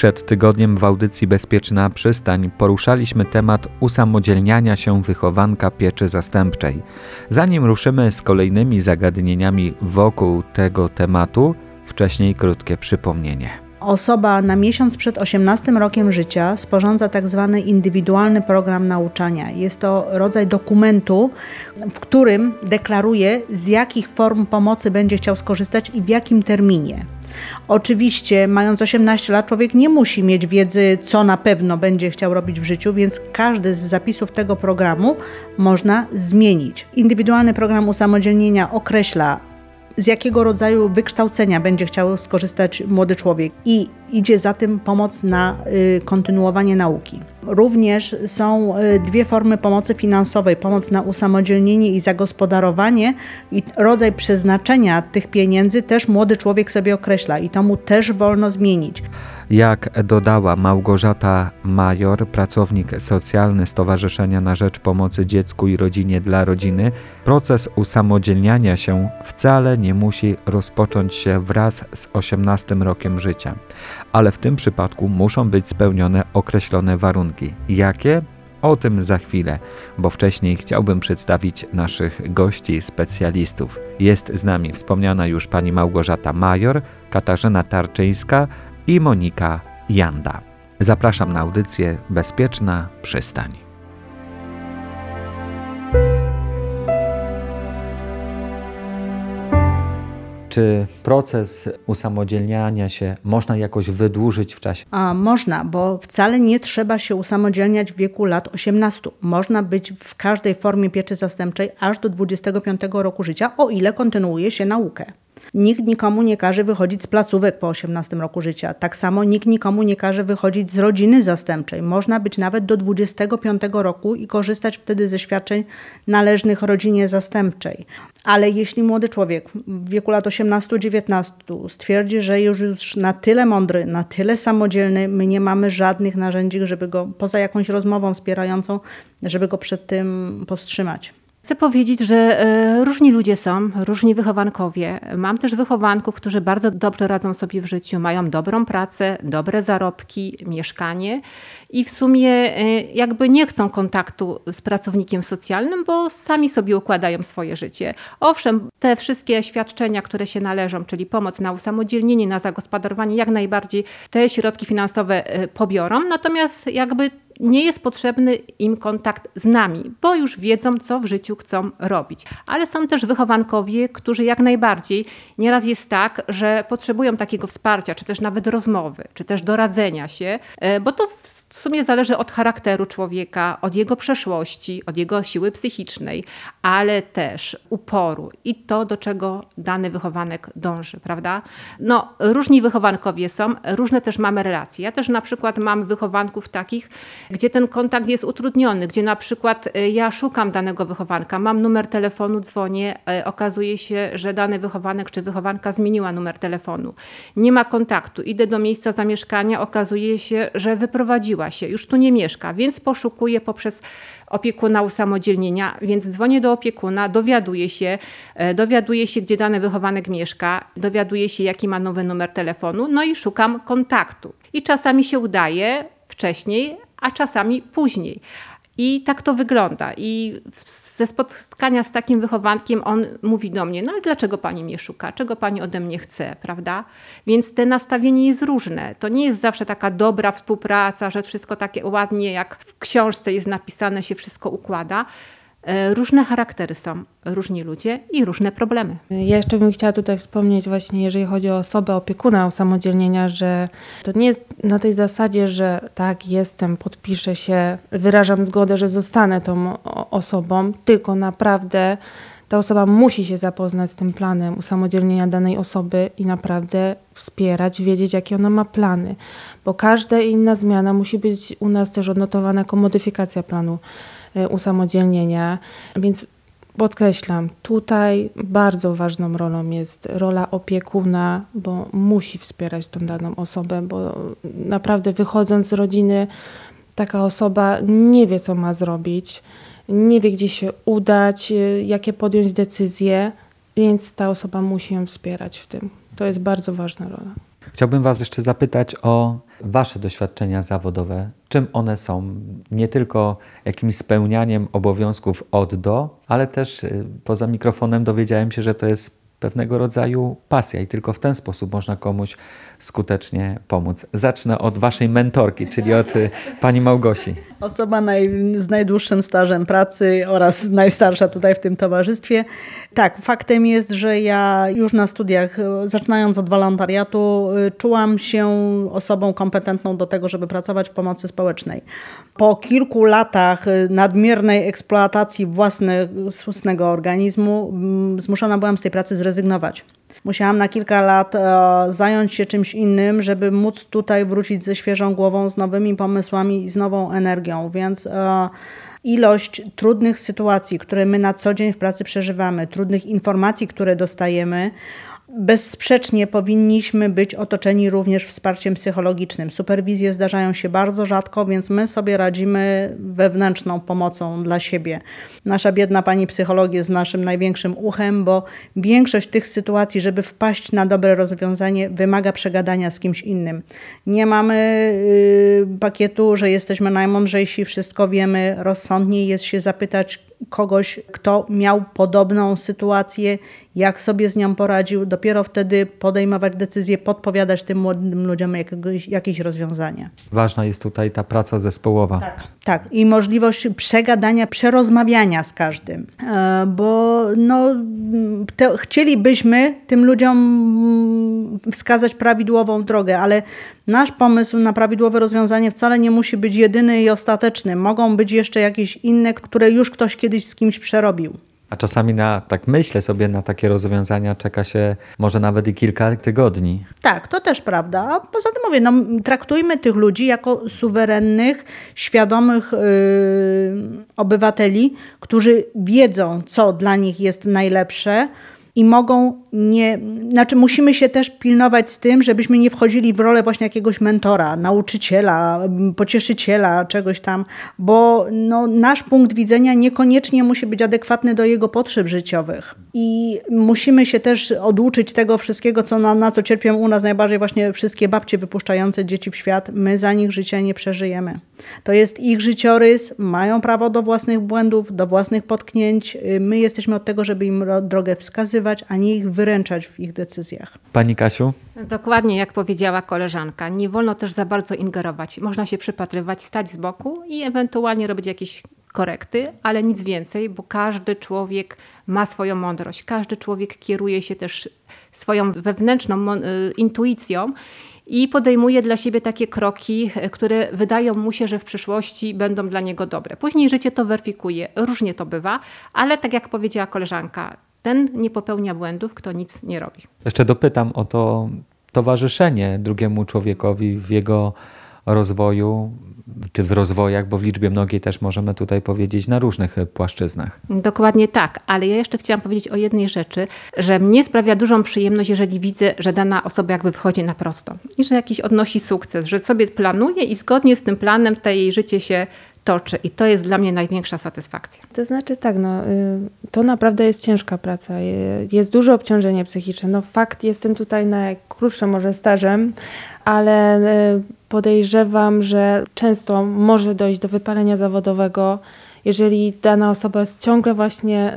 Przed tygodniem w audycji Bezpieczna Przystań poruszaliśmy temat usamodzielniania się wychowanka pieczy zastępczej. Zanim ruszymy z kolejnymi zagadnieniami wokół tego tematu, wcześniej krótkie przypomnienie. Osoba na miesiąc przed 18 rokiem życia sporządza tak zwany indywidualny program nauczania. Jest to rodzaj dokumentu, w którym deklaruje, z jakich form pomocy będzie chciał skorzystać i w jakim terminie. Oczywiście, mając 18 lat, człowiek nie musi mieć wiedzy, co na pewno będzie chciał robić w życiu, więc każdy z zapisów tego programu można zmienić. Indywidualny program usamodzielnienia określa, z jakiego rodzaju wykształcenia będzie chciał skorzystać młody człowiek i idzie za tym pomoc na y, kontynuowanie nauki. Również są y, dwie formy pomocy finansowej: pomoc na usamodzielnienie i zagospodarowanie, i rodzaj przeznaczenia tych pieniędzy też młody człowiek sobie określa i to mu też wolno zmienić. Jak dodała Małgorzata Major, pracownik socjalny Stowarzyszenia na Rzecz Pomocy Dziecku i Rodzinie dla Rodziny, proces usamodzielniania się wcale nie musi rozpocząć się wraz z 18 rokiem życia, ale w tym przypadku muszą być spełnione określone warunki. Jakie? O tym za chwilę, bo wcześniej chciałbym przedstawić naszych gości, specjalistów. Jest z nami wspomniana już pani Małgorzata Major, Katarzyna Tarczyńska, i Monika Janda. Zapraszam na audycję Bezpieczna Przystań. Czy proces usamodzielniania się można jakoś wydłużyć w czasie? A można, bo wcale nie trzeba się usamodzielniać w wieku lat 18. Można być w każdej formie pieczy zastępczej aż do 25 roku życia, o ile kontynuuje się naukę. Nikt nikomu nie każe wychodzić z placówek po 18 roku życia. Tak samo nikt nikomu nie każe wychodzić z rodziny zastępczej. Można być nawet do 25 roku i korzystać wtedy ze świadczeń należnych rodzinie zastępczej. Ale jeśli młody człowiek w wieku lat 18-19 stwierdzi, że już, już na tyle mądry, na tyle samodzielny, my nie mamy żadnych narzędzi, żeby go poza jakąś rozmową wspierającą, żeby go przed tym powstrzymać. Chcę powiedzieć, że e, różni ludzie są, różni wychowankowie. Mam też wychowanków, którzy bardzo dobrze radzą sobie w życiu, mają dobrą pracę, dobre zarobki, mieszkanie i w sumie e, jakby nie chcą kontaktu z pracownikiem socjalnym, bo sami sobie układają swoje życie. Owszem, te wszystkie świadczenia, które się należą, czyli pomoc na usamodzielnienie, na zagospodarowanie, jak najbardziej te środki finansowe e, pobiorą, natomiast jakby nie jest potrzebny im kontakt z nami, bo już wiedzą, co w życiu chcą robić. Ale są też wychowankowie, którzy jak najbardziej nieraz jest tak, że potrzebują takiego wsparcia, czy też nawet rozmowy, czy też doradzenia się, e, bo to w sumie zależy od charakteru człowieka, od jego przeszłości, od jego siły psychicznej, ale też uporu i to, do czego dany wychowanek dąży, prawda? No, różni wychowankowie są, różne też mamy relacje. Ja też na przykład mam wychowanków takich, gdzie ten kontakt jest utrudniony, gdzie na przykład e, ja szukam danego wychowanka, mam numer telefonu, dzwonię, e, okazuje się, że dany wychowanek czy wychowanka zmieniła numer telefonu. Nie ma kontaktu, idę do miejsca zamieszkania, okazuje się, że wyprowadziła się, już tu nie mieszka, więc poszukuję poprzez opiekuna usamodzielnienia, więc dzwonię do opiekuna, dowiaduję się, e, dowiaduję się, gdzie dany wychowanek mieszka, dowiaduję się, jaki ma nowy numer telefonu, no i szukam kontaktu. I czasami się udaje wcześniej, a czasami później. I tak to wygląda. I ze spotkania z takim wychowankiem on mówi do mnie: No ale dlaczego pani mnie szuka? Czego pani ode mnie chce, prawda? Więc te nastawienie jest różne. To nie jest zawsze taka dobra współpraca, że wszystko takie ładnie, jak w książce jest napisane, się wszystko układa. E, różne charaktery są, różni ludzie i różne problemy. Ja jeszcze bym chciała tutaj wspomnieć właśnie, jeżeli chodzi o osobę opiekuna usamodzielnienia, że to nie jest na tej zasadzie, że tak, jestem, podpiszę się, wyrażam zgodę, że zostanę tą osobą, tylko naprawdę ta osoba musi się zapoznać z tym planem usamodzielnienia danej osoby i naprawdę wspierać, wiedzieć, jakie ona ma plany, bo każda inna zmiana musi być u nas też odnotowana jako modyfikacja planu E, usamodzielnienia. Więc podkreślam, tutaj bardzo ważną rolą jest rola opiekuna, bo musi wspierać tą daną osobę, bo naprawdę wychodząc z rodziny, taka osoba nie wie, co ma zrobić, nie wie, gdzie się udać, e, jakie podjąć decyzje, więc ta osoba musi ją wspierać w tym. To jest bardzo ważna rola. Chciałbym Was jeszcze zapytać o Wasze doświadczenia zawodowe. Czym one są? Nie tylko jakimś spełnianiem obowiązków od do, ale też y, poza mikrofonem dowiedziałem się, że to jest pewnego rodzaju pasja i tylko w ten sposób można komuś skutecznie pomóc. Zacznę od Waszej mentorki, czyli od y, Pani Małgosi. Osoba naj, z najdłuższym stażem pracy oraz najstarsza tutaj w tym towarzystwie. Tak, faktem jest, że ja już na studiach, zaczynając od wolontariatu, czułam się osobą kompetentną do tego, żeby pracować w pomocy społecznej. Po kilku latach nadmiernej eksploatacji własnego organizmu zmuszona byłam z tej pracy zrezygnować. Musiałam na kilka lat e, zająć się czymś innym, żeby móc tutaj wrócić ze świeżą głową, z nowymi pomysłami i z nową energią, więc e, ilość trudnych sytuacji, które my na co dzień w pracy przeżywamy, trudnych informacji, które dostajemy, Bezsprzecznie powinniśmy być otoczeni również wsparciem psychologicznym. Superwizje zdarzają się bardzo rzadko, więc my sobie radzimy wewnętrzną pomocą dla siebie. Nasza biedna pani psycholog jest naszym największym uchem, bo większość tych sytuacji, żeby wpaść na dobre rozwiązanie, wymaga przegadania z kimś innym. Nie mamy yy, pakietu, że jesteśmy najmądrzejsi, wszystko wiemy. Rozsądniej jest się zapytać kogoś, kto miał podobną sytuację, jak sobie z nią poradził, dopiero wtedy podejmować decyzje, podpowiadać tym młodym ludziom jakiegoś, jakieś rozwiązanie. Ważna jest tutaj ta praca zespołowa. Tak, tak. I możliwość przegadania, przerozmawiania z każdym, e, bo no, te, chcielibyśmy tym ludziom mm, wskazać prawidłową drogę, ale nasz pomysł na prawidłowe rozwiązanie wcale nie musi być jedyny i ostateczny. Mogą być jeszcze jakieś inne, które już ktoś kiedyś z kimś przerobił. A czasami na, tak myślę sobie, na takie rozwiązania czeka się może nawet i kilka tygodni. Tak, to też prawda. A poza tym mówię, no, traktujmy tych ludzi jako suwerennych, świadomych yy, obywateli, którzy wiedzą, co dla nich jest najlepsze i mogą nie, znaczy musimy się też pilnować z tym, żebyśmy nie wchodzili w rolę właśnie jakiegoś mentora, nauczyciela, pocieszyciela, czegoś tam, bo no, nasz punkt widzenia niekoniecznie musi być adekwatny do jego potrzeb życiowych. I musimy się też oduczyć tego wszystkiego, co na, na co cierpią u nas najbardziej właśnie wszystkie babcie wypuszczające dzieci w świat. My za nich życia nie przeżyjemy. To jest ich życiorys, mają prawo do własnych błędów, do własnych potknięć. My jesteśmy od tego, żeby im drogę wskazywać, a nie ich wyręczać w ich decyzjach. Pani Kasiu? Dokładnie jak powiedziała koleżanka. Nie wolno też za bardzo ingerować. Można się przypatrywać, stać z boku i ewentualnie robić jakieś korekty, ale nic więcej, bo każdy człowiek ma swoją mądrość. Każdy człowiek kieruje się też swoją wewnętrzną y, intuicją i podejmuje dla siebie takie kroki, które wydają mu się, że w przyszłości będą dla niego dobre. Później życie to weryfikuje. Różnie to bywa, ale tak jak powiedziała koleżanka, ten nie popełnia błędów, kto nic nie robi. Jeszcze dopytam o to towarzyszenie drugiemu człowiekowi w jego rozwoju, czy w rozwojach, bo w liczbie mnogiej też możemy tutaj powiedzieć na różnych płaszczyznach. Dokładnie tak, ale ja jeszcze chciałam powiedzieć o jednej rzeczy, że mnie sprawia dużą przyjemność, jeżeli widzę, że dana osoba jakby wychodzi na prosto i że jakiś odnosi sukces, że sobie planuje i zgodnie z tym planem te jej życie się toczy i to jest dla mnie największa satysfakcja. To znaczy tak, no, y, to naprawdę jest ciężka praca, jest duże obciążenie psychiczne. No fakt, jestem tutaj najkrótszym może stażem, ale y, podejrzewam, że często może dojść do wypalenia zawodowego, jeżeli dana osoba jest ciągle właśnie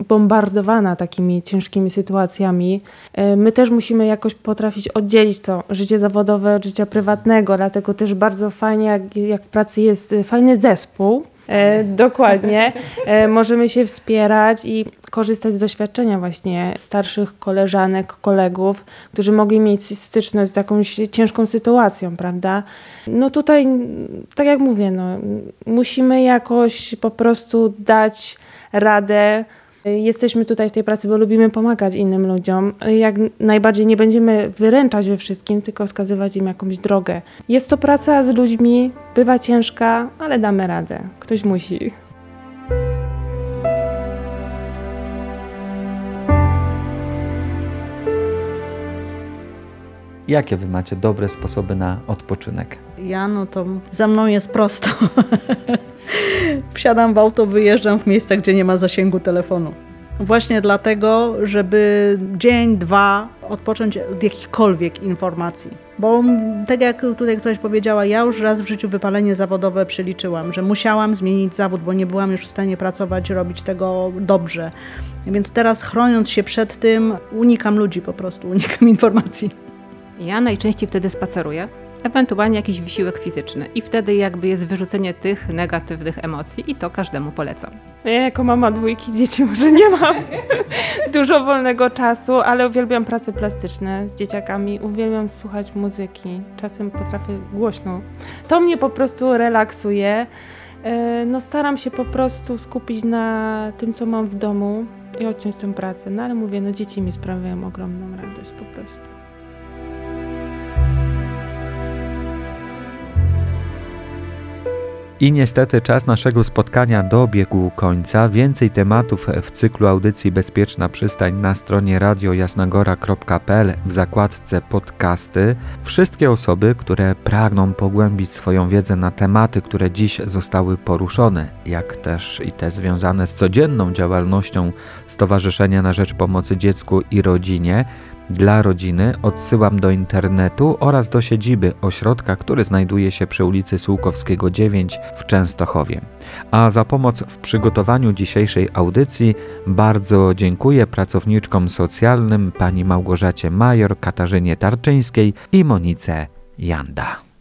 y, bombardowana takimi ciężkimi sytuacjami, y, my też musimy jakoś potrafić oddzielić to życie zawodowe od życia prywatnego, dlatego też bardzo fajnie, jak, jak w pracy jest fajny zespół, E, dokładnie. E, możemy się wspierać i korzystać z doświadczenia właśnie starszych koleżanek, kolegów, którzy mogli mieć styczność z jakąś ciężką sytuacją, prawda? No tutaj, tak jak mówię, no, musimy jakoś po prostu dać radę Jesteśmy tutaj w tej pracy, bo lubimy pomagać innym ludziom. Jak najbardziej nie będziemy wyręczać we wszystkim, tylko wskazywać im jakąś drogę. Jest to praca z ludźmi, bywa ciężka, ale damy radę. Ktoś musi. Jakie wy macie dobre sposoby na odpoczynek? Ja, no to za mną jest prosto. Wsiadam w auto, wyjeżdżam w miejsca, gdzie nie ma zasięgu telefonu. właśnie dlatego, żeby dzień, dwa odpocząć od jakichkolwiek informacji. Bo tak jak tutaj ktoś powiedziała, ja już raz w życiu wypalenie zawodowe przeliczyłam, że musiałam zmienić zawód, bo nie byłam już w stanie pracować, robić tego dobrze. Więc teraz chroniąc się przed tym, unikam ludzi po prostu, unikam informacji. Ja najczęściej wtedy spaceruję, ewentualnie jakiś wysiłek fizyczny i wtedy jakby jest wyrzucenie tych negatywnych emocji i to każdemu polecam. Ja jako mama dwójki dzieci może nie mam dużo wolnego czasu, ale uwielbiam prace plastyczne z dzieciakami, uwielbiam słuchać muzyki, czasem potrafię głośno. To mnie po prostu relaksuje. E, no staram się po prostu skupić na tym, co mam w domu i odciąć tę pracę. No ale mówię, no dzieci mi sprawiają ogromną radość po prostu. I niestety czas naszego spotkania dobiegł końca. Więcej tematów w cyklu audycji Bezpieczna Przystań na stronie radiojasnagora.pl w zakładce podcasty. Wszystkie osoby, które pragną pogłębić swoją wiedzę na tematy, które dziś zostały poruszone, jak też i te związane z codzienną działalnością Stowarzyszenia na Rzecz Pomocy Dziecku i Rodzinie, dla rodziny odsyłam do internetu oraz do siedziby ośrodka, który znajduje się przy ulicy Sułkowskiego 9 w Częstochowie. A za pomoc w przygotowaniu dzisiejszej audycji bardzo dziękuję pracowniczkom socjalnym pani Małgorzacie Major, Katarzynie Tarczyńskiej i Monice Janda.